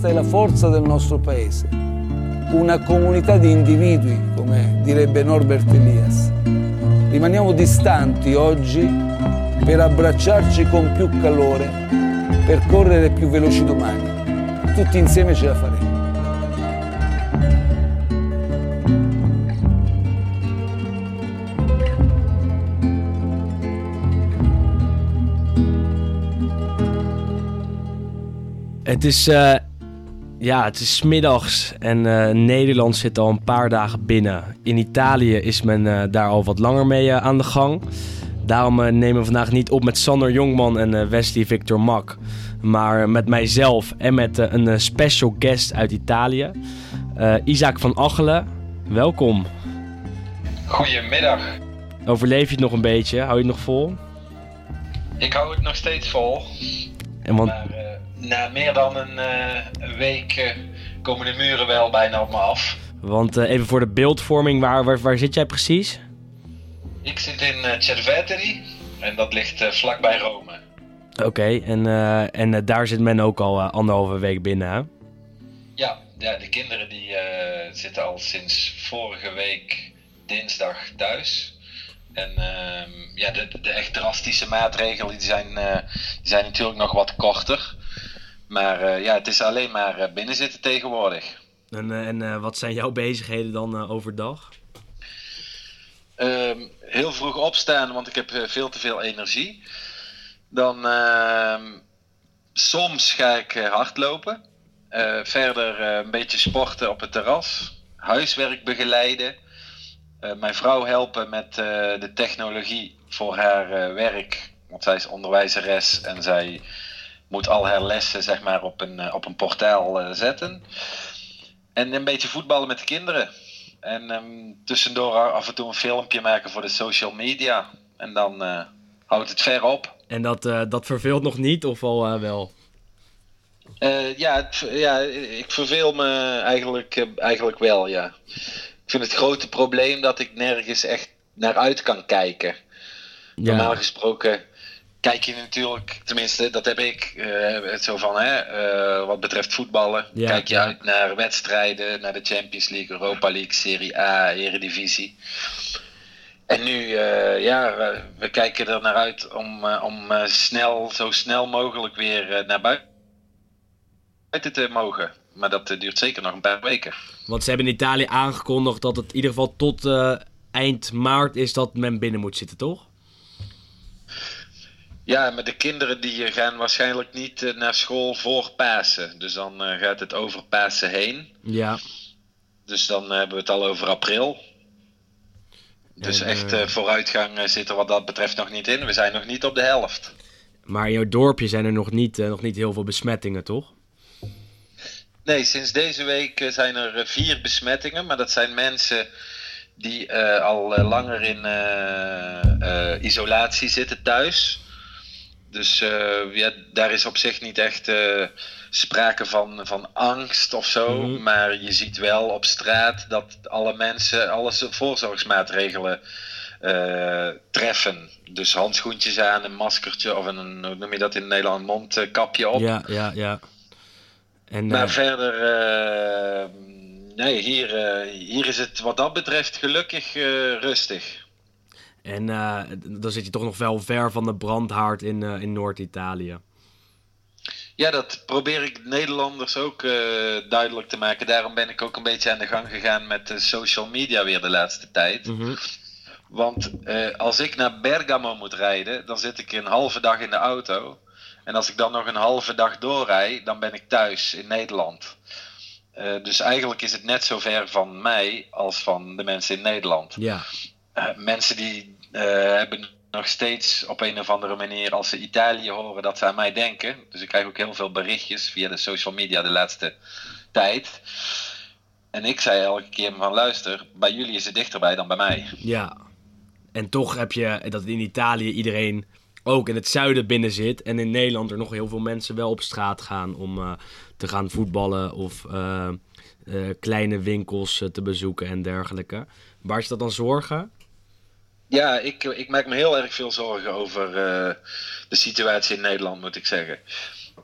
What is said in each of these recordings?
Questa è la forza del nostro paese, una comunità di individui, come direbbe Norbert Elias. Rimaniamo distanti oggi per abbracciarci con più calore, per correre più veloci domani. Tutti insieme ce la faremo. Het is, uh, ja, het is middags en uh, Nederland zit al een paar dagen binnen. In Italië is men uh, daar al wat langer mee aan de gang. Daarom nemen we vandaag niet op met Sander Jongman en Wesley Victor Mak. Maar met mijzelf en met een special guest uit Italië. Isaac van Achelen, welkom. Goedemiddag. Overleef je het nog een beetje? Hou je het nog vol? Ik hou het nog steeds vol. En want... Maar, na meer dan een, uh, week uh, komen de muren wel bijna op me af. Want uh, even voor de beeldvorming, waar, waar, waar, zit jij precies? Ik zit in uh, Cerveteri en dat ligt vlakbij Rome. Oké, okay, en, en daar zit men ook al anderhalve week binnen, hè? Ja, ja de kinderen die zitten al sinds vorige week dinsdag thuis. En uh, ja, de, de echt drastische maatregelen die zijn, uh, die zijn natuurlijk nog wat korter. Maar uh, ja, het is alleen maar uh, binnenzitten tegenwoordig. En, en wat zijn jouw bezigheden dan overdag? Ehm, heel vroeg opstaan, want ik heb veel te veel energie. Dan ehm, soms ga ik hardlopen. verder een beetje sporten op het terras. Huiswerk begeleiden. Mijn vrouw helpen met de technologie voor haar werk. Want zij is onderwijzeres en zij moet al haar lessen zeg maar, op, een, eh, op een portaal zetten. En een beetje voetballen met de kinderen. En um, tussendoor af en toe een filmpje maken voor de social media. En dan uh, houdt het ver op. En dat, uh, dat verveelt nog niet, of al wel? ja, het, ja, ik verveel me eigenlijk, eigenlijk wel, ja. Ik vind het grote probleem dat ik nergens echt naar uit kan kijken. Ja. Normaal gesproken kijk je natuurlijk, tenminste, dat heb ik, uh, zo van, hè, uh, wat betreft voetballen, kijk je uit naar wedstrijden, naar de Champions League, Europa League, Serie A, Eredivisie. En nu, uh, ja, we kijken er naar uit om, om snel, zo snel mogelijk weer naar buiten te mogen. Maar dat duurt zeker nog een paar weken. Want ze hebben in Italië aangekondigd dat het in ieder geval tot eind maart is dat men binnen moet zitten, toch? Ja, maar de kinderen die gaan waarschijnlijk niet eh, naar school voor Pasen. Dus dan eh, gaat het over Pasen heen. Ja. Dus dan hebben we het al over april. Dus echt vooruitgang zit er wat dat betreft nog niet in. We zijn nog niet op de helft. Maar in jouw dorpje zijn er nog niet, nog niet heel veel besmettingen, toch? Nee, sinds deze week zijn er vier besmettingen. Maar dat zijn mensen die al langer in isolatie zitten thuis. Dus ja, daar is op zich niet echt sprake van, van angst of zo. Mhm. Maar je ziet wel op straat dat alle mensen alle voorzorgsmaatregelen treffen. Dus handschoentjes aan, een maskertje of een, hoe noem je dat in Nederland, een mondkapje op. Ja, ja, ja. En, maar verder, nee, hier, hier is het wat dat betreft gelukkig rustig. En dan zit je toch nog wel ver van de brandhaard in, in Noord-Italië. Ja, dat probeer ik Nederlanders ook uh, duidelijk te maken. Daarom ben ik ook een beetje aan de gang gegaan met de social media weer de laatste tijd. Mm -hmm. Want als ik naar Bergamo moet rijden, dan zit ik een halve dag in de auto. En als ik dan nog een halve dag doorrijd, dan ben ik thuis in Nederland. dus eigenlijk is het net zo ver van mij als van de mensen in Nederland. Ja. mensen die uh, hebben nog steeds op een of andere manier, als ze Italië horen, dat ze aan mij denken. Dus ik krijg ook heel veel berichtjes via de social media de laatste tijd. En ik zei elke keer van luister, bij jullie is het dichterbij dan bij mij. Ja, en toch heb je dat in Italië iedereen ook in het zuiden binnen zit. En in Nederland er nog heel veel mensen wel op straat gaan om uh, te gaan voetballen of uh, kleine winkels te bezoeken en dergelijke. Waar je dat dan zorgen? Ja, ik, ik maak me heel erg veel zorgen over de situatie in Nederland, moet ik zeggen.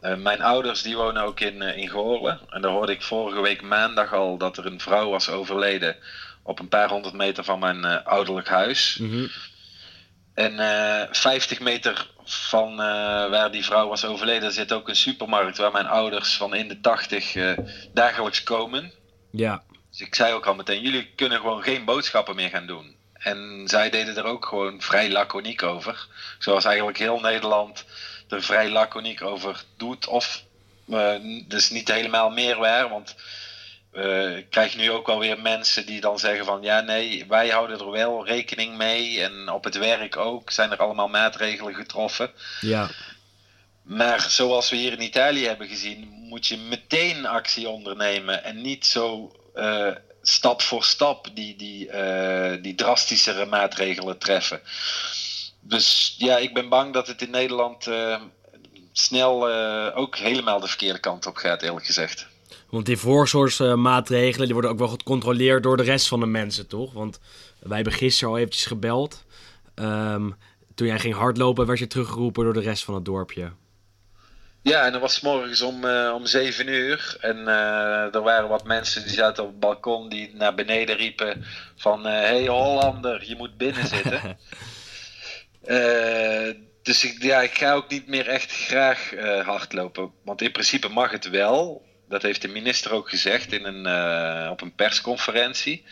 mijn ouders die wonen ook in, in Goorlen. En daar hoorde ik vorige week maandag al dat er een vrouw was overleden op een paar honderd meter van mijn ouderlijk huis. Mhm. En 50 meter van waar die vrouw was overleden zit ook een supermarkt waar mijn ouders van in de 80 dagelijks komen. Ja. Dus ik zei ook al meteen, jullie kunnen gewoon geen boodschappen meer gaan doen. En zij deden er ook gewoon vrij laconiek over. Zoals eigenlijk heel Nederland er vrij laconiek over doet. Of dus niet helemaal meer waar. Want uh, ik krijg nu ook wel weer mensen die dan zeggen van ja nee, wij houden er wel rekening mee. En op het werk ook zijn er allemaal maatregelen getroffen. Ja. Maar zoals we hier in Italië hebben gezien, moet je meteen actie ondernemen en niet zo uh, stap voor stap die, die, uh, die drastischere maatregelen treffen. Dus ja, ik ben bang dat het in Nederland snel ook helemaal de verkeerde kant op gaat, eerlijk gezegd. Want die voorzorgsmaatregelen die worden ook wel gecontroleerd door de rest van de mensen, toch? Want wij hebben gisteren al eventjes gebeld. Um, toen jij ging hardlopen, werd je teruggeroepen door de rest van het dorpje. Ja, en dat was morgens om, uh, om 7 uur. En uh, er waren wat mensen die zaten op het balkon die naar beneden riepen van... Hé uh, hey Hollander, je moet binnen zitten. dus ik, ja, ik ga ook niet meer echt graag hardlopen. Want in principe mag het wel. Dat heeft de minister ook gezegd in een, op een persconferentie.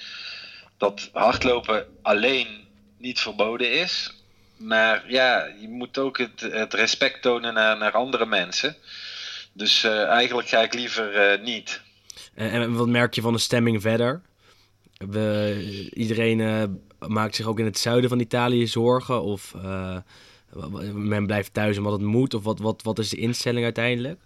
Dat hardlopen alleen niet verboden is. Maar ja, je moet ook het, respect tonen naar, andere mensen. Dus uh, eigenlijk ga ik liever uh, niet. En, wat merk je van de stemming verder? We, iedereen maakt zich ook in het zuiden van Italië zorgen? Of men blijft thuis omdat het moet? Of wat, wat, wat is de instelling uiteindelijk?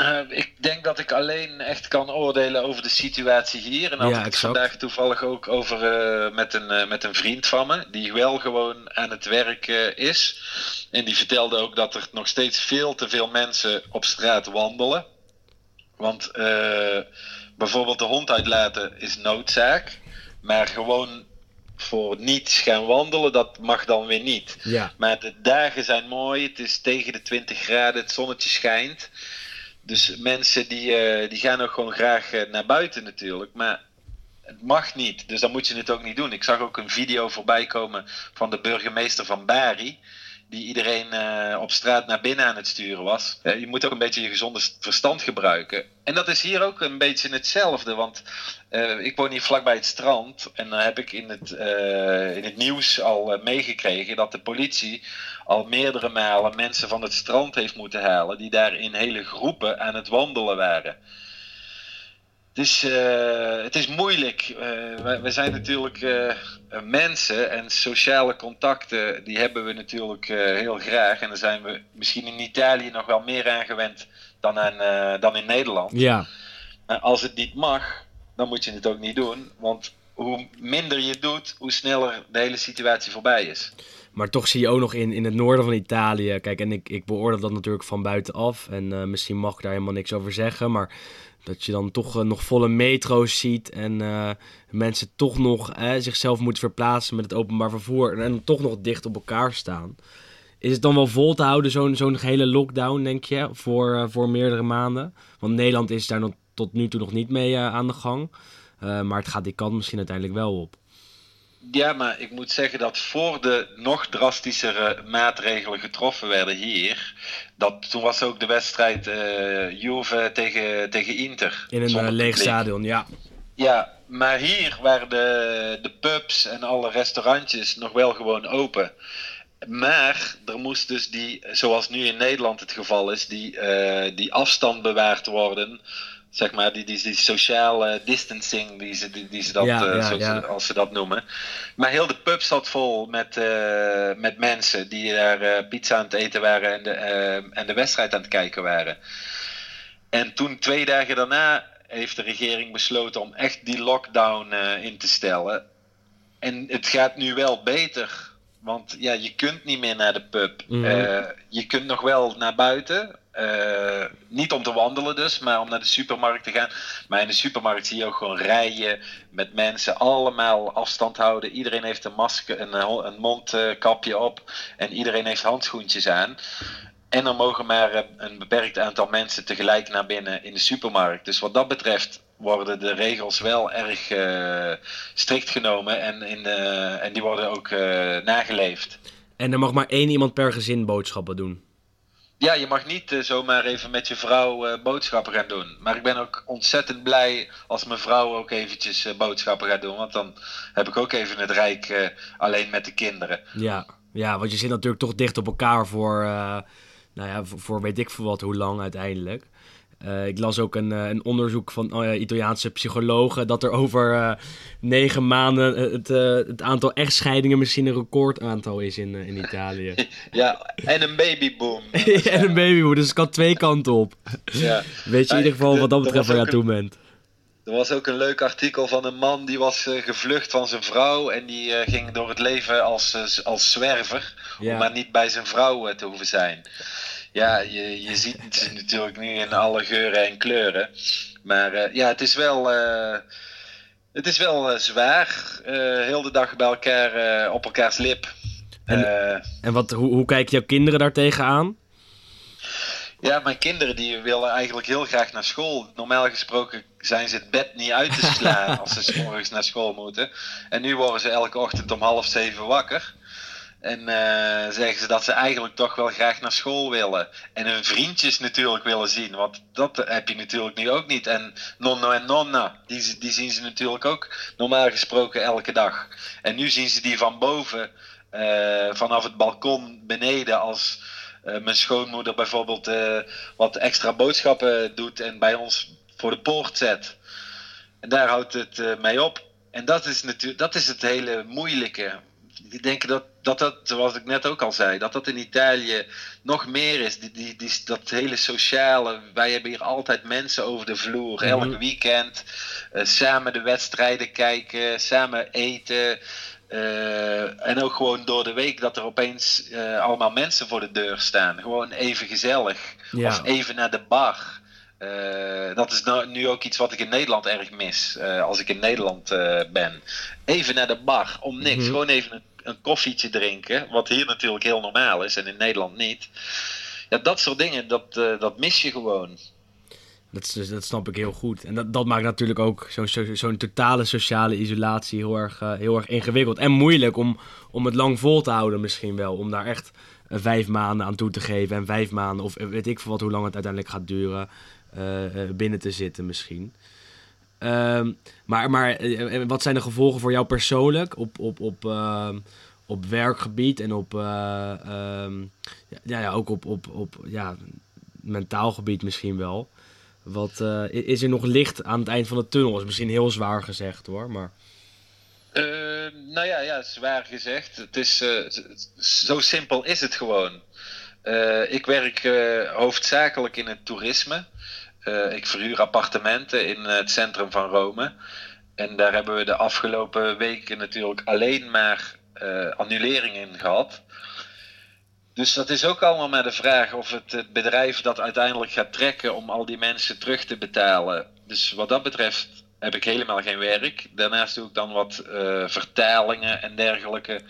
Uh, ik denk dat ik alleen echt kan oordelen over de situatie hier. En had ja, ik het vandaag toevallig ook over uh, met, een, uh, met een vriend van me, die wel gewoon aan het werk is. En die vertelde ook dat er nog steeds veel te veel mensen op straat wandelen. Want bijvoorbeeld de hond uitlaten is noodzaak. Maar gewoon voor niets gaan wandelen, dat mag dan weer niet. Ja. Maar de dagen zijn mooi, het is tegen de 20 graden, het zonnetje schijnt. Dus mensen die, uh, die gaan ook gewoon graag uh, naar buiten natuurlijk. Maar het mag niet, dus dan moet je het ook niet doen. Ik zag ook een video voorbij komen van de burgemeester van Bari. Die iedereen uh, op straat naar binnen aan het sturen was. je moet ook een beetje je gezonde verstand gebruiken. En dat is hier ook een beetje hetzelfde. Want ik woon hier vlakbij het strand. En dan heb ik in het, in het nieuws al meegekregen dat de politie al meerdere malen mensen van het strand heeft moeten halen, die daar in hele groepen aan het wandelen waren. Dus uh, het is moeilijk. Uh, we, zijn natuurlijk uh, mensen en sociale contacten, die hebben we natuurlijk heel graag. En daar zijn we misschien in Italië nog wel meer aan gewend dan, aan, dan in Nederland. Ja. Als het niet mag, dan moet je het ook niet doen. Want hoe minder je doet, hoe sneller de hele situatie voorbij is. Maar toch zie je ook nog in, in het noorden van Italië. Kijk, en ik, ik beoordeel dat natuurlijk van buitenaf. En uh, misschien mag ik daar helemaal niks over zeggen. Maar dat je dan toch uh, nog volle metro's ziet. En uh, mensen toch nog zichzelf moeten verplaatsen met het openbaar vervoer. En, en, toch nog dicht op elkaar staan. Is het dan wel vol te houden, zo'n zo'n hele lockdown, denk je, voor, voor meerdere maanden? Want Nederland is daar nog, tot nu toe nog niet mee aan de gang. maar het gaat die kant misschien uiteindelijk wel op. Ja, maar ik moet zeggen dat voor de nog drastischere maatregelen getroffen werden hier, dat toen was ook de wedstrijd uh, Juve tegen, tegen Inter. In een uh, leeg stadion, ja. Ja, maar hier waren de, de pubs en alle restaurantjes nog wel gewoon open. Maar er moest dus die, zoals nu in Nederland het geval is, die, uh, die afstand bewaard worden zeg maar, die, die, die sociale distancing, die ze, die, die ze dat, ja, ja, als ze dat noemen. Maar heel de pub zat vol met, uh, met mensen die daar uh, pizza aan het eten waren en de, en de wedstrijd aan het kijken waren. En toen, twee dagen daarna, heeft de regering besloten om echt die lockdown in te stellen. En het gaat nu wel beter. Want ja, je kunt niet meer naar de pub. Mm -hmm. je kunt nog wel naar buiten. Uh, niet om te wandelen dus, maar om naar de supermarkt te gaan. Maar in de supermarkt zie je ook gewoon rijen met mensen, allemaal afstand houden. Iedereen heeft een masker, een, een mondkapje op en iedereen heeft handschoentjes aan. En er mogen maar een beperkt aantal mensen tegelijk naar binnen in de supermarkt. Dus wat dat betreft worden de regels wel erg strikt genomen en, in, en die worden ook nageleefd. En er mag maar één iemand per gezin boodschappen doen. Ja, je mag niet uh, zomaar even met je vrouw uh, boodschappen gaan doen. Maar ik ben ook ontzettend blij als mijn vrouw ook eventjes uh, boodschappen gaat doen. Want dan heb ik ook even het rijk alleen met de kinderen. Ja, ja, want je zit natuurlijk toch dicht op elkaar voor, nou ja, voor, voor weet ik veel wat hoe lang uiteindelijk. Uh, ik las ook een, een onderzoek van uh, Italiaanse psychologen dat er over uh, negen maanden het, het aantal echtscheidingen misschien een recordaantal is in, in Italië. Ja, en een babyboom. en een babyboom, dus het kan twee kanten op. Ja. Weet je in ieder geval wat dat betreft waar je aan toe bent. Er was ook een leuk artikel van een man die was gevlucht van zijn vrouw en die ging door het leven als, als zwerver, ja. om maar niet bij zijn vrouw te hoeven zijn ja, je, je ziet het natuurlijk nu in alle geuren en kleuren. Maar uh, ja, het is wel, uh, het is wel uh, zwaar. heel de dag bij elkaar op elkaars lip. En, en wat, hoe, hoe kijken jouw kinderen daar tegenaan? Ja, mijn kinderen die willen eigenlijk heel graag naar school. Normaal gesproken zijn ze het bed niet uit te slaan als ze morgens naar school moeten. En nu worden ze elke ochtend om half zeven wakker. En uh, zeggen ze dat ze eigenlijk toch wel graag naar school willen. En hun vriendjes natuurlijk willen zien. Want dat heb je natuurlijk nu ook niet. En nonno en nonna, die, zien ze natuurlijk ook normaal gesproken elke dag. En nu zien ze die van boven, uh, vanaf het balkon beneden, als uh, mijn schoonmoeder bijvoorbeeld wat extra boodschappen doet en bij ons voor de poort zet. En daar houdt het mee op. En dat is, natuurlijk, dat is het hele moeilijke ik denk dat, dat dat, zoals ik net ook al zei, dat dat in Italië nog meer is. Die, die, die, dat hele sociale. Wij hebben hier altijd mensen over de vloer. Elk mhm. weekend. Uh, samen de wedstrijden kijken. Samen eten. Uh, en ook gewoon door de week dat er opeens uh, allemaal mensen voor de deur staan. Gewoon even gezellig. Ja. Of even naar de bar. Uh, dat is nou, nu ook iets wat ik in Nederland erg mis. Uh, als ik in Nederland uh, ben. Even naar de bar. Om niks. Mm -hmm. Gewoon even een een koffietje drinken. Wat hier natuurlijk heel normaal is en in Nederland niet. Ja, dat soort dingen, dat, uh, dat mis je gewoon. Dat, is, dat snap ik heel goed. En dat, dat maakt natuurlijk ook zo'n zo, totale sociale isolatie heel erg, uh, heel erg ingewikkeld. En moeilijk om, om het lang vol te houden misschien wel. Om daar echt uh, vijf maanden aan toe te geven. En vijf maanden, of weet ik veel wat, hoe lang het uiteindelijk gaat duren, binnen te zitten misschien. Um, maar maar uh, wat zijn de gevolgen voor jou persoonlijk op, op, op, uh, op werkgebied en op, uh, um, ja, ja, ook op, op, op ja, mentaal gebied misschien wel? Wat, is er nog licht aan het eind van de tunnel? is misschien heel zwaar gezegd hoor, maar... nou ja, ja, zwaar gezegd. Het is, zo simpel is het gewoon. ik werk hoofdzakelijk in het toerisme. Uh, ik verhuur appartementen in het centrum van Rome. En daar hebben we de afgelopen weken natuurlijk alleen maar uh, annuleringen in gehad. Dus dat is ook allemaal maar de vraag of het, bedrijf dat uiteindelijk gaat trekken om al die mensen terug te betalen. Dus wat dat betreft heb ik helemaal geen werk. Daarnaast doe ik dan wat uh, vertalingen en dergelijke.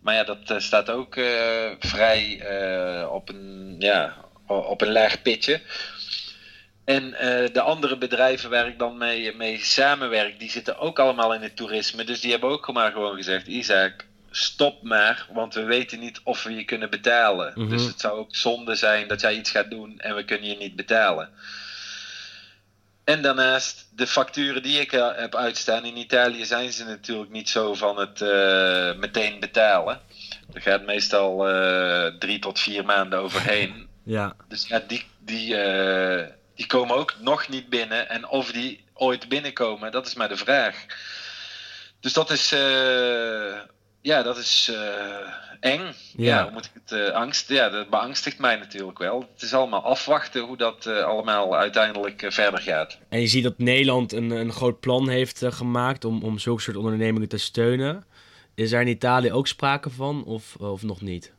Maar ja, dat staat ook vrij op, een, ja, op een laag pitje. En uh, de andere bedrijven waar ik dan mee, mee samenwerk, die zitten ook allemaal in het toerisme. Dus die hebben ook maar gewoon gezegd: Isaac, stop maar, want we weten niet of we je kunnen betalen. Mm -hmm. Dus het zou ook zonde zijn dat jij iets gaat doen en we kunnen je niet betalen. En daarnaast de facturen die ik heb uitstaan. In Italië zijn ze natuurlijk niet zo van het uh, meteen betalen. Er gaat meestal uh, drie tot vier maanden overheen. Ja. Dus ja, die, die, uh, die komen ook nog niet binnen. En of die ooit binnenkomen, dat is maar de vraag. Dus dat is, uh, ja, dat is uh, eng. Ja. ja. hoe moet ik het, uh, angst, ja, dat beangstigt mij natuurlijk wel. Het is allemaal afwachten hoe dat allemaal uiteindelijk verder gaat. En je ziet dat Nederland een, een groot plan heeft gemaakt om, om zulke soort ondernemingen te steunen. Is er in Italië ook sprake van of, of nog niet?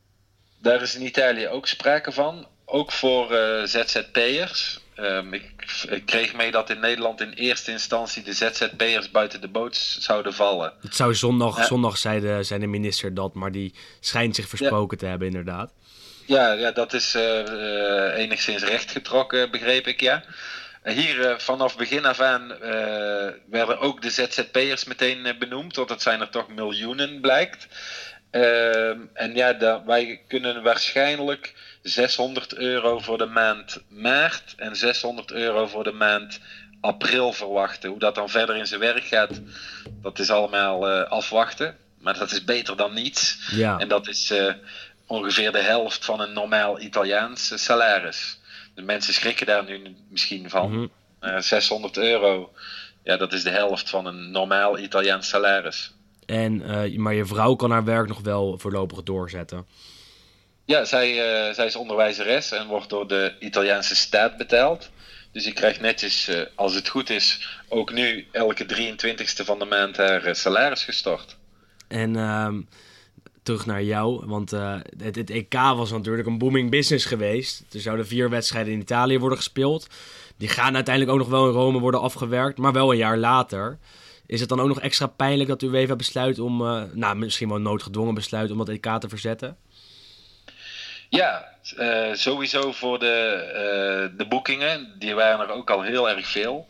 Daar is in Italië ook sprake van. Ook voor ZZP'ers. Um, ik, ik, kreeg mee dat in Nederland in eerste instantie de ZZP'ers buiten de boot zouden vallen. Het zou zondag, ja. zondag zei, de, zei de minister dat, maar die schijnt zich versproken ja. te hebben inderdaad. Ja, ja dat is enigszins rechtgetrokken, begreep ik, ja. Hier vanaf begin af aan werden ook de ZZP'ers meteen benoemd, want het zijn er toch miljoenen, blijkt. Ehm, en ja, wij kunnen waarschijnlijk 600 euro voor de maand maart en 600 euro voor de maand april verwachten. Hoe dat dan verder in zijn werk gaat, dat is allemaal uh, afwachten. Maar dat is beter dan niets. Ja. En dat is uh, ongeveer de helft van een normaal Italiaans salaris. De mensen schrikken daar nu misschien van. Mm -hmm. 600 euro, ja, dat is de helft van een normaal Italiaans salaris. En, maar je vrouw kan haar werk nog wel voorlopig doorzetten. Ja, zij, uh, zij is onderwijzeres en wordt door de Italiaanse staat betaald. Dus ik krijg netjes, uh, als het goed is, ook nu elke 23ste van de maand haar uh, salaris gestort. En uh, terug naar jou, want het, het, EK was natuurlijk een booming business geweest. Er zouden vier wedstrijden in Italië worden gespeeld. Die gaan uiteindelijk ook nog wel in Rome worden afgewerkt, maar wel een jaar later. Is het dan ook nog extra pijnlijk dat u even besluit om, nou misschien wel noodgedwongen besluit om dat EK te verzetten? Ja, uh, sowieso voor de, uh, de boekingen. Die waren er ook al heel erg veel.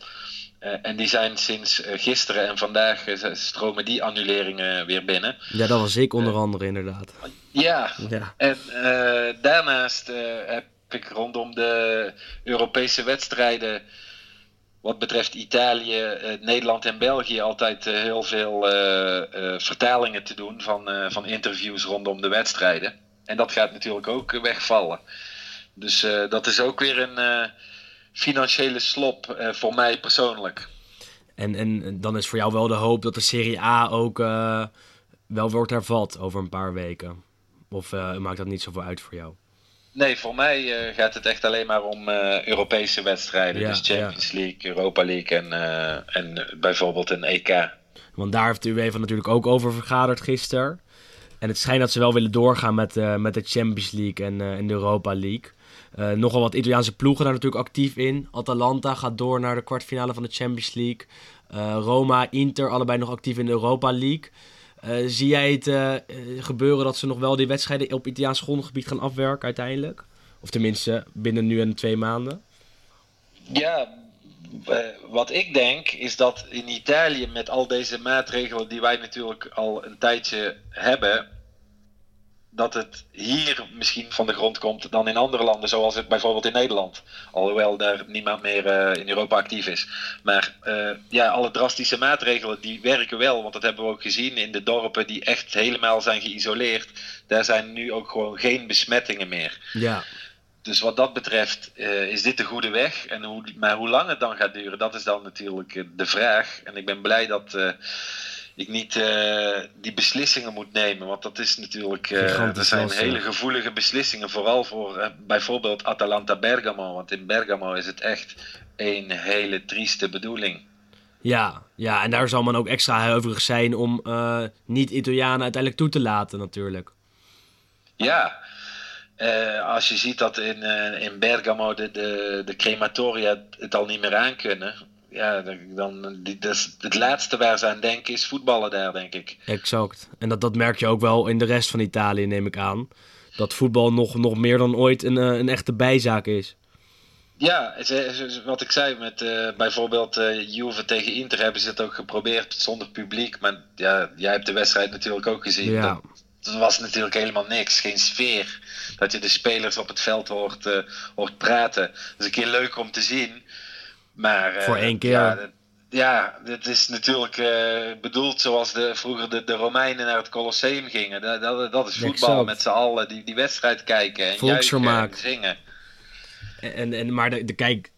Uh, en die zijn sinds gisteren en vandaag stromen die annuleringen weer binnen. Ja, dat was ik onder andere inderdaad. Ja, ja. en daarnaast heb ik rondom de Europese wedstrijden wat betreft Italië, Nederland en België altijd heel veel vertalingen te doen van, van interviews rondom de wedstrijden. En dat gaat natuurlijk ook wegvallen. Dus uh, dat is ook weer een uh, financiële slop uh, voor mij persoonlijk. En, en dan is voor jou wel de hoop dat de Serie A ook wel wordt hervat over een paar weken? Of maakt dat niet zoveel uit voor jou? Nee, voor mij gaat het echt alleen maar om Europese wedstrijden. dus Champions League, Europa League en, en bijvoorbeeld een EK. Want daar heeft de UEFA natuurlijk ook over vergaderd gisteren. En het schijnt dat ze wel willen doorgaan met, uh, met de Champions League en, uh, de Europa League. Uh, nogal wat Italiaanse ploegen daar natuurlijk actief in. Atalanta gaat door naar de kwartfinale van de Champions League. Roma, Inter, allebei nog actief in de Europa League. zie jij het gebeuren dat ze nog wel die wedstrijden op Italiaans grondgebied gaan afwerken uiteindelijk? Of tenminste binnen nu en twee maanden? Ja, wat ik denk is dat in Italië met al deze maatregelen die wij natuurlijk al een tijdje hebben, dat het hier misschien van de grond komt dan in andere landen, zoals het bijvoorbeeld in Nederland. Alhoewel daar niemand meer uh, in Europa actief is. Maar uh, ja, alle drastische maatregelen die werken wel, want dat hebben we ook gezien in de dorpen die echt helemaal zijn geïsoleerd. Daar zijn nu ook gewoon geen besmettingen meer. Ja. Dus wat dat betreft uh, is dit de goede weg. En hoe, maar hoe lang het dan gaat duren, dat is dan natuurlijk uh, de vraag. En ik ben blij dat uh, ik niet die beslissingen moet nemen. Want dat is natuurlijk. er zijn hele gevoelige beslissingen. Vooral voor bijvoorbeeld Atalanta Bergamo. Want in Bergamo is het echt een hele trieste bedoeling. Ja, ja, en daar zal men ook extra huiverig zijn om niet-Italianen uiteindelijk toe te laten, natuurlijk. Ja, uh, als je ziet dat in, uh, in Bergamo de, de, de crematoria het al niet meer aankunnen. Ja, dan, die, dus het laatste waar ze aan denken is voetballen daar, denk ik. Exact. En dat, dat merk je ook wel in de rest van Italië, neem ik aan. Dat voetbal nog, nog meer dan ooit een, uh, een echte bijzaak is. Ja, wat ik zei met uh, bijvoorbeeld uh, Juve tegen Inter hebben ze het ook geprobeerd zonder publiek. Maar ja, jij hebt de wedstrijd natuurlijk ook gezien. Ja er was natuurlijk helemaal niks, geen sfeer. Dat je de spelers op het veld hoort, uh, hoort praten. Dat is een keer leuk om te zien. Maar, uh, Voor één keer. Ja, ja, dit is natuurlijk uh, bedoeld zoals de, vroeger de, de Romeinen naar het Colosseum gingen. Dat, dat, dat is voetbal met z'n allen, die, die wedstrijd kijken en juichen en zingen. En, en, maar de, de, kijk,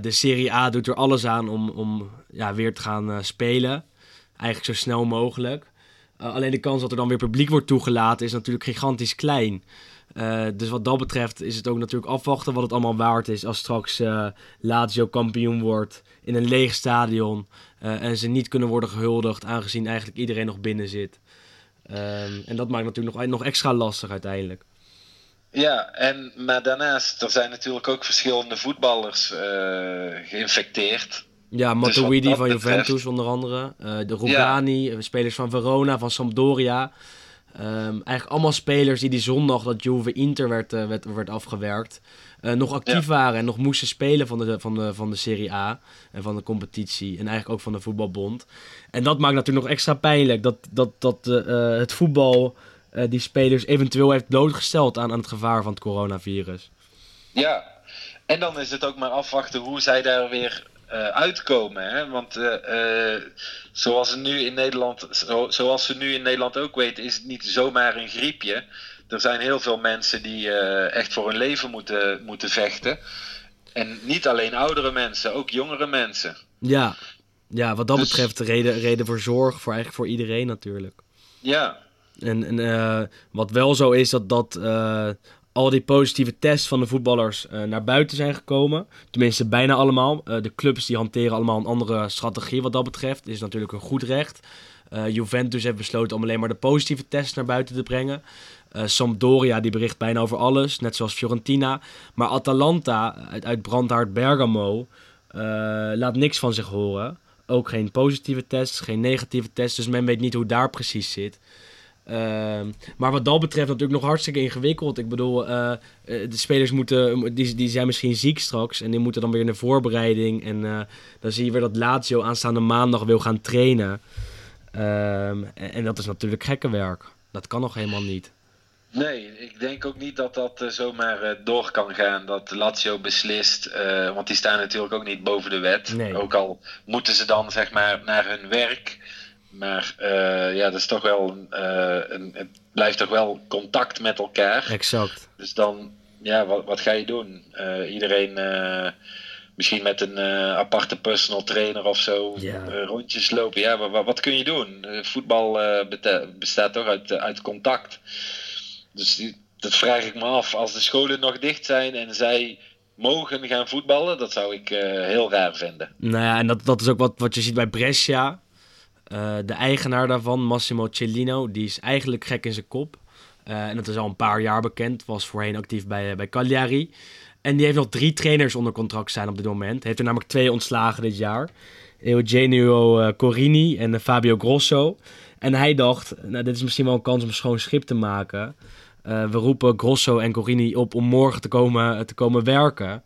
de Serie A doet er alles aan om, om ja, weer te gaan spelen. Eigenlijk zo snel mogelijk. Uh, alleen de kans dat er dan weer publiek wordt toegelaten is natuurlijk gigantisch klein. Uh, dus wat dat betreft is het ook natuurlijk afwachten wat het allemaal waard is als straks uh, Lazio kampioen wordt in een leeg stadion en ze niet kunnen worden gehuldigd aangezien eigenlijk iedereen nog binnen zit. Um, en dat maakt natuurlijk nog, nog extra lastig uiteindelijk. Ja, en, maar daarnaast, er zijn natuurlijk ook verschillende voetballers geïnfecteerd. Ja, dus Matuidi van Juventus onder andere. De Rugani, ja. spelers van Verona, van Sampdoria. Ehm, eigenlijk allemaal spelers die die zondag dat Juve Inter werd, uh, werd, werd afgewerkt. Uh, nog actief waren en nog moesten spelen van de, van, de, van de Serie A en van de competitie. En eigenlijk ook van de voetbalbond. En dat maakt natuurlijk nog extra pijnlijk. Dat, dat, dat uh, het voetbal die spelers eventueel heeft blootgesteld aan, aan het gevaar van het coronavirus. Ja, en dan is het ook maar afwachten hoe zij daar weer uh, uitkomen. Hè? Want uh, uh, zoals, nu in Nederland, zo, zoals ze nu in Nederland ook weten, is het niet zomaar een griepje. Er zijn heel veel mensen die echt voor hun leven moeten, moeten vechten. En niet alleen oudere mensen, ook jongere mensen. Ja, ja wat dat dus, betreft reden, reden voor zorg voor eigenlijk voor iedereen natuurlijk. Ja. En, en wat wel zo is, dat, dat al die positieve tests van de voetballers uh, naar buiten zijn gekomen. Tenminste, bijna allemaal. Uh, de clubs die hanteren allemaal een andere strategie wat dat betreft. Is natuurlijk een goed recht. Uh, Juventus heeft besloten om alleen maar de positieve tests naar buiten te brengen. Sampdoria die bericht bijna over alles, net zoals Fiorentina. Maar Atalanta uit, uit Brandhaard Bergamo laat niks van zich horen. Ook geen positieve tests, geen negatieve tests. Dus men weet niet hoe daar precies zit. Ehm, maar wat dat betreft natuurlijk nog hartstikke ingewikkeld. Ik bedoel, uh, de spelers moeten, die, die zijn misschien ziek straks en die moeten dan weer in de voorbereiding. En dan zie je weer dat Lazio aanstaande maandag wil gaan trainen. Um, en, en, dat is natuurlijk gekke werk. Dat kan nog helemaal niet. Nee, ik denk ook niet dat dat zomaar door kan gaan. Dat Lazio beslist, want die staan natuurlijk ook niet boven de wet. Nee. Ook al moeten ze dan zeg maar naar hun werk maar uh, ja, dat is toch wel uh, een, het blijft toch wel contact met elkaar. Exact. Dus dan, ja, wat, wat ga je doen? Uh, iedereen, misschien met een aparte personal trainer of zo, yeah. rondjes lopen. Ja, wat, wat kun je doen? voetbal bestaat toch uit, uit contact. Dus dat vraag ik me af. Als de scholen nog dicht zijn en zij mogen gaan voetballen, dat zou ik heel raar vinden. Nou ja, en dat, dat is ook wat, wat je ziet bij Brescia. Uh, de eigenaar daarvan, Massimo Cellino, die is eigenlijk gek in zijn kop. Uh, en dat is al een paar jaar bekend. Was voorheen actief bij, uh, bij Cagliari. En die heeft nog drie trainers onder contract staan op dit moment. Heeft er namelijk twee ontslagen dit jaar. Eugenio Corini en Fabio Grosso. En hij dacht, nou, dit is misschien wel een kans om schoon schip te maken. we roepen Grosso en Corini op om morgen te komen, te komen werken.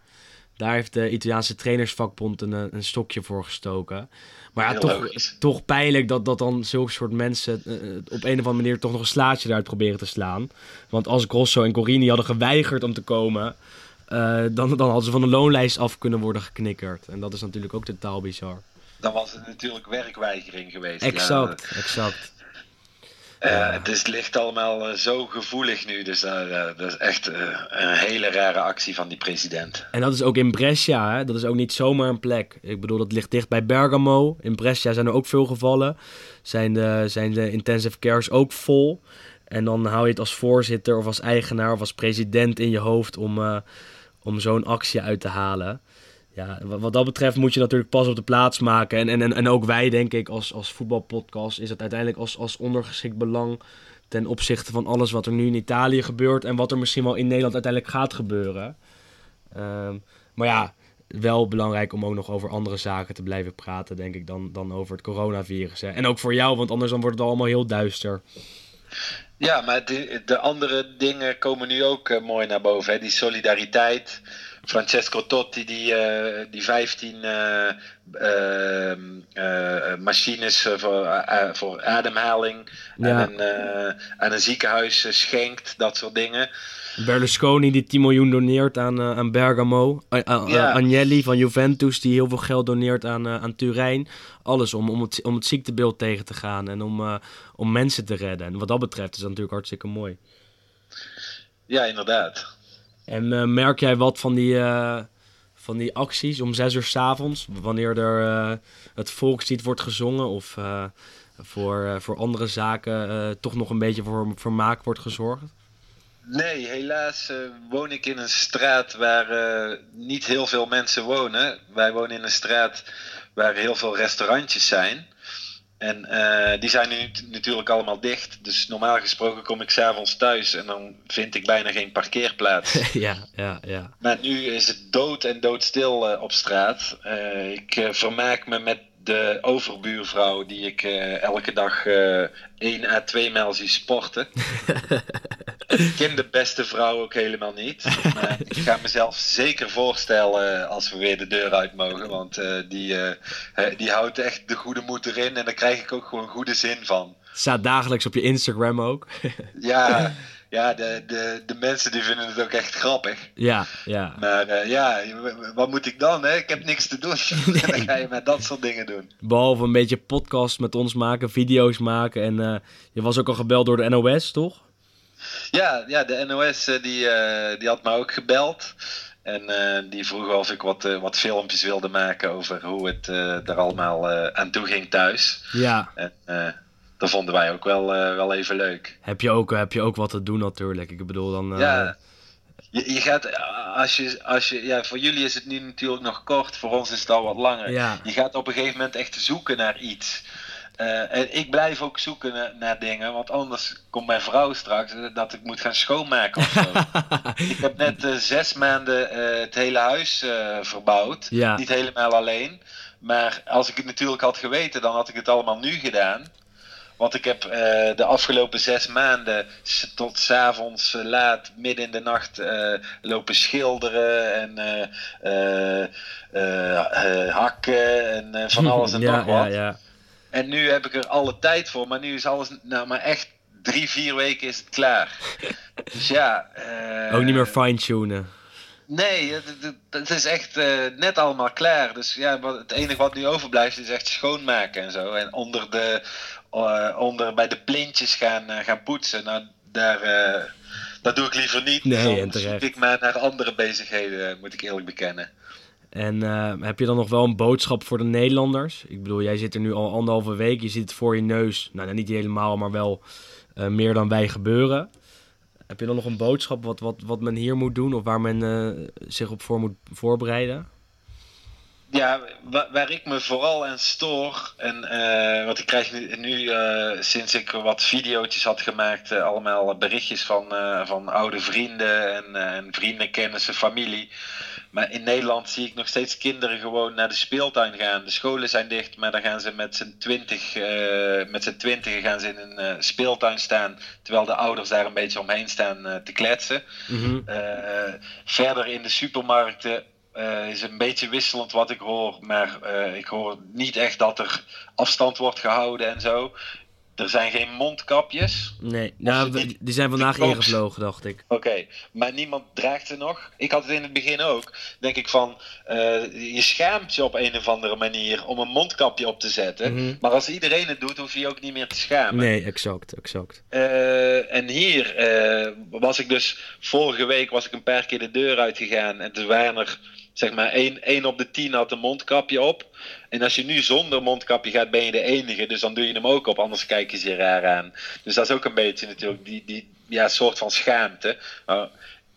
Daar heeft de Italiaanse trainersvakbond een, een stokje voor gestoken. Maar ja, toch, toch pijnlijk dat, dat dan zulke soort mensen uh, op een of andere manier toch nog een slaatje eruit proberen te slaan. Want als Grosso en Corini hadden geweigerd om te komen, uh, dan, dan hadden ze van de loonlijst af kunnen worden geknikkerd. En dat is natuurlijk ook totaal bizar. Dan was het natuurlijk werkweigering geweest. Exact, ja. exact. Uh, het ligt allemaal uh, zo gevoelig nu. Dus uh, dat is echt een hele rare actie van die president. En dat is ook in Brescia. Hè? Dat is ook niet zomaar een plek. Ik bedoel, dat ligt dicht bij Bergamo. In Brescia zijn er ook veel gevallen. Zijn de, zijn de intensive cares ook vol. En dan hou je het als voorzitter of als eigenaar of als president in je hoofd om, om zo'n actie uit te halen ja, wat dat betreft moet je natuurlijk pas op de plaats maken. En, en, en ook wij, denk ik, als, als voetbalpodcast, is het uiteindelijk als, als ondergeschikt belang ten opzichte van alles wat er nu in Italië gebeurt en wat er misschien wel in Nederland uiteindelijk gaat gebeuren. Um, maar ja, wel belangrijk om ook nog over andere zaken te blijven praten, denk ik, dan, dan over het coronavirus. Hè. En ook voor jou, want anders dan wordt het allemaal heel duister. Ja, maar de, de andere dingen komen nu ook uh, mooi naar boven. Hè? Die solidariteit. Francesco Totti die, uh, die 15 uh, uh, machines voor, voor ademhaling ja. aan, een, aan een ziekenhuis schenkt, dat soort dingen. Berlusconi die 10 miljoen doneert aan, aan Bergamo. Ja. Agnelli van Juventus die heel veel geld doneert aan, aan Turijn. Alles om, om, het, om het ziektebeeld tegen te gaan en om, om mensen te redden. En wat dat betreft is dat natuurlijk hartstikke mooi. Ja, inderdaad. En uh, merk jij wat van die, uh, van die acties om zes uur s avonds, wanneer er uh, het volkslied wordt gezongen of voor, voor andere zaken toch nog een beetje voor vermaak wordt gezorgd? Nee, helaas woon ik in een straat waar niet heel veel mensen wonen. Wij wonen in een straat waar heel veel restaurantjes zijn. En uh, die zijn nu natuurlijk allemaal dicht. Dus normaal gesproken kom ik s'avonds thuis en dan vind ik bijna geen parkeerplaats. ja, ja, ja. Maar nu is het dood en doodstil uh, op straat. Uh, ik vermaak me met de overbuurvrouw die ik eh, elke dag uh, 1 à 2 mijl zie sporten. ik ken de beste vrouw ook helemaal niet. Maar ik ga mezelf zeker voorstellen als we weer de deur uit mogen. Want uh, die, die houdt echt de goede moed erin en daar krijg ik ook gewoon goede zin van. Staat dagelijks op je Instagram ook. ja, ja de, de, de mensen die vinden het ook echt grappig. Ja, ja. Maar uh, ja, wat moet ik dan? Hè? Ik heb niks te doen. dan ga je met dat soort dingen doen. Behalve een beetje podcast met ons maken, video's maken. En uh, je was ook al gebeld door de NOS, toch? Ja, ja de NOS uh, die, die had me ook gebeld. En die vroeg of ik wat, wat filmpjes wilde maken over hoe het er allemaal aan toe ging thuis. Ja. En, dat vonden wij ook wel, uh, wel even leuk. Heb je, ook, heb je ook wat te doen natuurlijk. Ik bedoel dan... Uh... Ja, je, je, gaat, als je, als je, ja, voor jullie is het nu natuurlijk nog kort, voor ons is het al wat langer. Ja. Je gaat op een gegeven moment echt zoeken naar iets. Uh, en ik blijf ook zoeken naar, naar, dingen, want anders komt mijn vrouw straks dat ik moet gaan schoonmaken of zo. ik heb net uh, zes maanden uh, het hele huis verbouwd. Ja. Niet helemaal alleen. Maar als ik het natuurlijk had geweten, dan had ik het allemaal nu gedaan. Want ik heb uh, de afgelopen zes maanden tot s'avonds uh, laat, midden in de nacht, uh, lopen schilderen en hakken en van alles en ja, nog wat. Ja, ja. En nu heb ik er alle tijd voor, maar nu is alles, nou maar echt drie, vier weken is het klaar. dus ja. Ook niet meer fine-tunen. Nee, het, het, is echt uh, net allemaal klaar. Dus ja, het enige wat nu overblijft is echt schoonmaken en zo. En onder de, uh, onder bij de plintjes gaan, uh, gaan poetsen. Nou, daar, dat doe ik liever niet. Nee, Dan zoek ik maar naar andere bezigheden, moet ik eerlijk bekennen. En heb je dan nog wel een boodschap voor de Nederlanders? Ik bedoel, jij zit er nu al anderhalve week, je zit het voor je neus. Nou, niet helemaal, maar wel meer dan wij gebeuren. Heb je dan nog een boodschap wat, wat, wat men hier moet doen of waar men uh, zich op voor moet voorbereiden? Ja, waar, ik me vooral aan stoor, en uh, want ik krijg nu, uh, sinds ik wat video's had gemaakt, allemaal berichtjes van, van oude vrienden en, en vrienden, kennissen, familie. Maar in Nederland zie ik nog steeds kinderen gewoon naar de speeltuin gaan. De scholen zijn dicht, maar dan gaan ze met z'n twintig, uh, met z'n twintigen gaan ze in een uh, speeltuin staan. Terwijl de ouders daar een beetje omheen staan uh, te kletsen. Mm -hmm. verder in de supermarkten is een beetje wisselend wat ik hoor. Maar ik hoor niet echt dat er afstand wordt gehouden en zo. Er zijn geen mondkapjes. Nee, nou, die, die zijn vandaag ingevlogen, dacht ik. Oké, okay, maar niemand draagt ze nog. Ik had het in het begin ook. Denk ik van, uh, je schaamt je op een of andere manier om een mondkapje op te zetten. Mm -hmm. Maar als iedereen het doet, hoef je je ook niet meer te schamen. Nee, exact, exact. Uh, en hier uh, was ik dus, vorige week was ik een paar keer de deur uitgegaan. En er waren er, zeg maar, één, één op de tien had een mondkapje op. En als je nu zonder mondkapje gaat, ben je de enige. Dus dan doe je hem ook op, anders kijken ze je raar aan. Dus dat is ook een beetje natuurlijk die, die ja, soort van schaamte. Maar,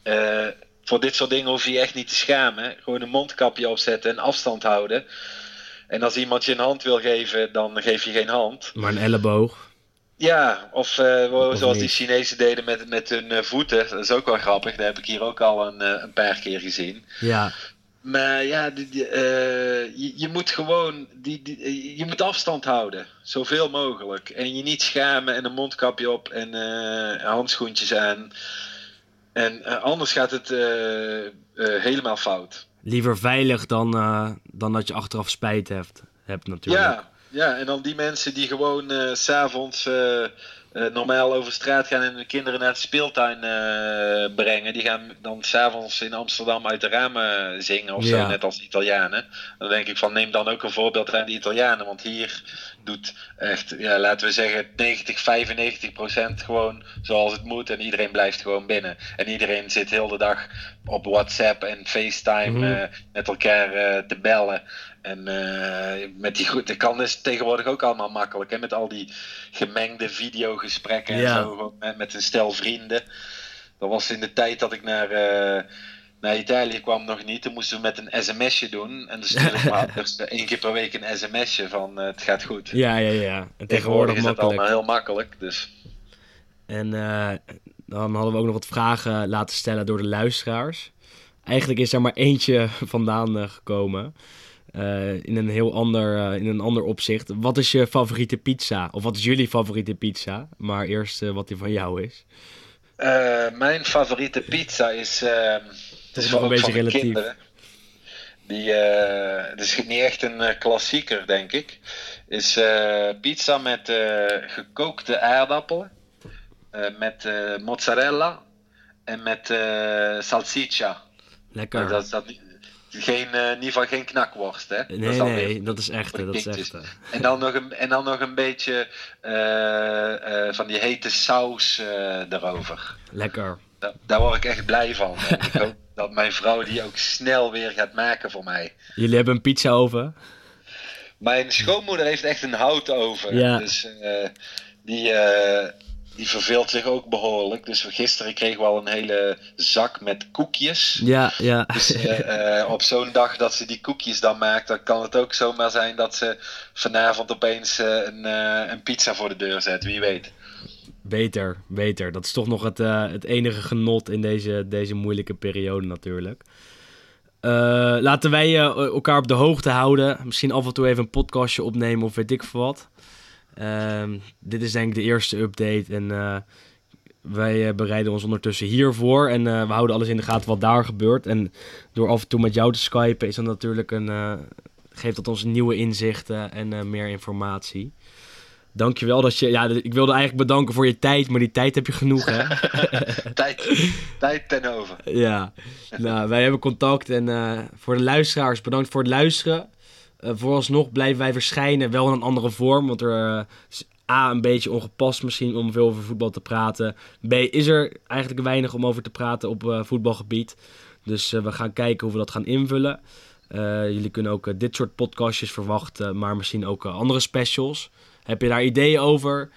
uh, voor dit soort dingen hoef je je echt niet te schamen. Gewoon een mondkapje opzetten en afstand houden. En als iemand je een hand wil geven, dan geef je geen hand. Maar een elleboog. Ja, of, uh, Of zoals niet. die Chinezen deden met, met hun uh, voeten. Dat is ook wel grappig. Dat heb ik hier ook al een, een paar keer gezien. Ja, Maar ja, die, die, eh, je, je moet gewoon die, die, je moet afstand houden. Zoveel mogelijk. En je niet schamen en een mondkapje op en eh, handschoentjes aan. En eh, anders gaat het helemaal fout. liever veilig dan, dan dat je achteraf spijt hebt, hebt natuurlijk. Ja, ja, en dan die mensen die gewoon s s'avonds eh, eh, normaal over straat gaan en hun kinderen naar de speeltuin brengen. Die gaan dan s'avonds in Amsterdam uit de ramen zingen of Ja. zo, net als de Italianen. Dan denk ik van neem dan ook een voorbeeld aan de Italianen. Want hier doet echt, ja, laten we zeggen, 90, 95 procent gewoon zoals het moet. En iedereen blijft gewoon binnen. En iedereen zit heel de dag op WhatsApp en FaceTime Mhm. eh, met elkaar eh, te bellen. En eh, met die goed, dat kan dus tegenwoordig ook allemaal makkelijk. Hè? Met al die gemengde videogesprekken en zo. Met, met een stel vrienden. Dat was in de tijd dat ik naar, naar Italië kwam nog niet. Toen moesten we met een sms'je doen. En dan stuurde ik één keer per week een sms'je van eh, het gaat goed. Ja, ja, ja. En Tegenwoordig tegenwoordig is dat allemaal heel makkelijk. Dus En eh, dan hadden we ook nog wat vragen laten stellen door de luisteraars. Eigenlijk is er maar eentje vandaan eh, gekomen. in, een heel ander, in een ander opzicht. Wat is je favoriete pizza? Of wat is jullie favoriete pizza? Maar eerst wat die van jou is. mijn favoriete pizza is. Het is nog een beetje relatief. Kinderen. Die, het is niet echt een klassieker, denk ik. Is pizza met gekookte aardappelen. met mozzarella en met uh, salsiccia. Lekker. dat is dat geen, uh, in ieder geval geen knakworst, hè? Nee, dat nee, dat is echt. Dat is echt en, dan nog een, en dan nog een beetje uh, van die hete saus erover. Lekker. Da daar word ik echt blij van. En ik hoop dat mijn vrouw die ook snel weer gaat maken voor mij. Jullie hebben een pizza oven? Mijn schoonmoeder heeft echt een houtoven. Ja. Dus die die verveelt zich ook behoorlijk. Dus gisteren kregen we al een hele zak met koekjes. Ja, ja. Dus uh, uh, op zo'n dag dat ze die koekjes dan maakt, dan kan het ook zomaar zijn dat ze vanavond opeens een, een pizza voor de deur zet. Wie weet. Beter, beter. Dat is toch nog het, het enige genot in deze, deze moeilijke periode natuurlijk. laten wij elkaar op de hoogte houden. Misschien af en toe even een podcastje opnemen of weet ik veel wat. Ehm, dit is denk ik de eerste update en wij bereiden ons ondertussen hiervoor. En we houden alles in de gaten wat daar gebeurt. En door af en toe met jou te skypen is dat natuurlijk een, geeft dat ons nieuwe inzichten en meer informatie. Dankjewel dat je. Ja, ik wilde eigenlijk bedanken voor je tijd, maar die tijd heb je genoeg, hè? tijd, tijd ten over. Ja, nou, wij hebben contact. En voor de luisteraars, bedankt voor het luisteren. Uh, vooralsnog blijven wij verschijnen, wel in een andere vorm. Want er uh, is A, een beetje ongepast misschien om veel over voetbal te praten. B, is er eigenlijk weinig om over te praten op uh, voetbalgebied. Dus we gaan kijken hoe we dat gaan invullen. jullie kunnen ook dit soort podcastjes verwachten, maar misschien ook andere specials. Heb je daar ideeën over?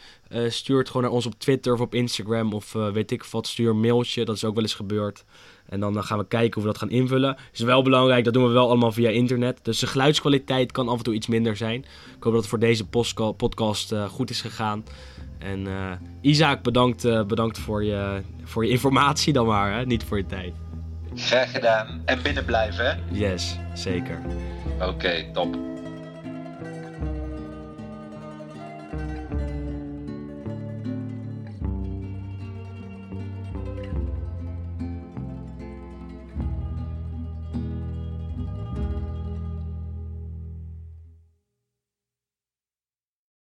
stuur het gewoon naar ons op Twitter of op Instagram of weet ik wat. Stuur een mailtje, dat is ook wel eens gebeurd. En dan gaan we kijken hoe we dat gaan invullen. Is wel belangrijk, dat doen we wel allemaal via internet. Dus de geluidskwaliteit kan af en toe iets minder zijn. Ik hoop dat het voor deze podcast uh, goed is gegaan. En Isaac, bedankt, bedankt voor, je, voor je informatie dan maar, hè? niet voor je tijd. Graag gedaan. En binnen blijven, hè? Yes, zeker. Oké, okay, top.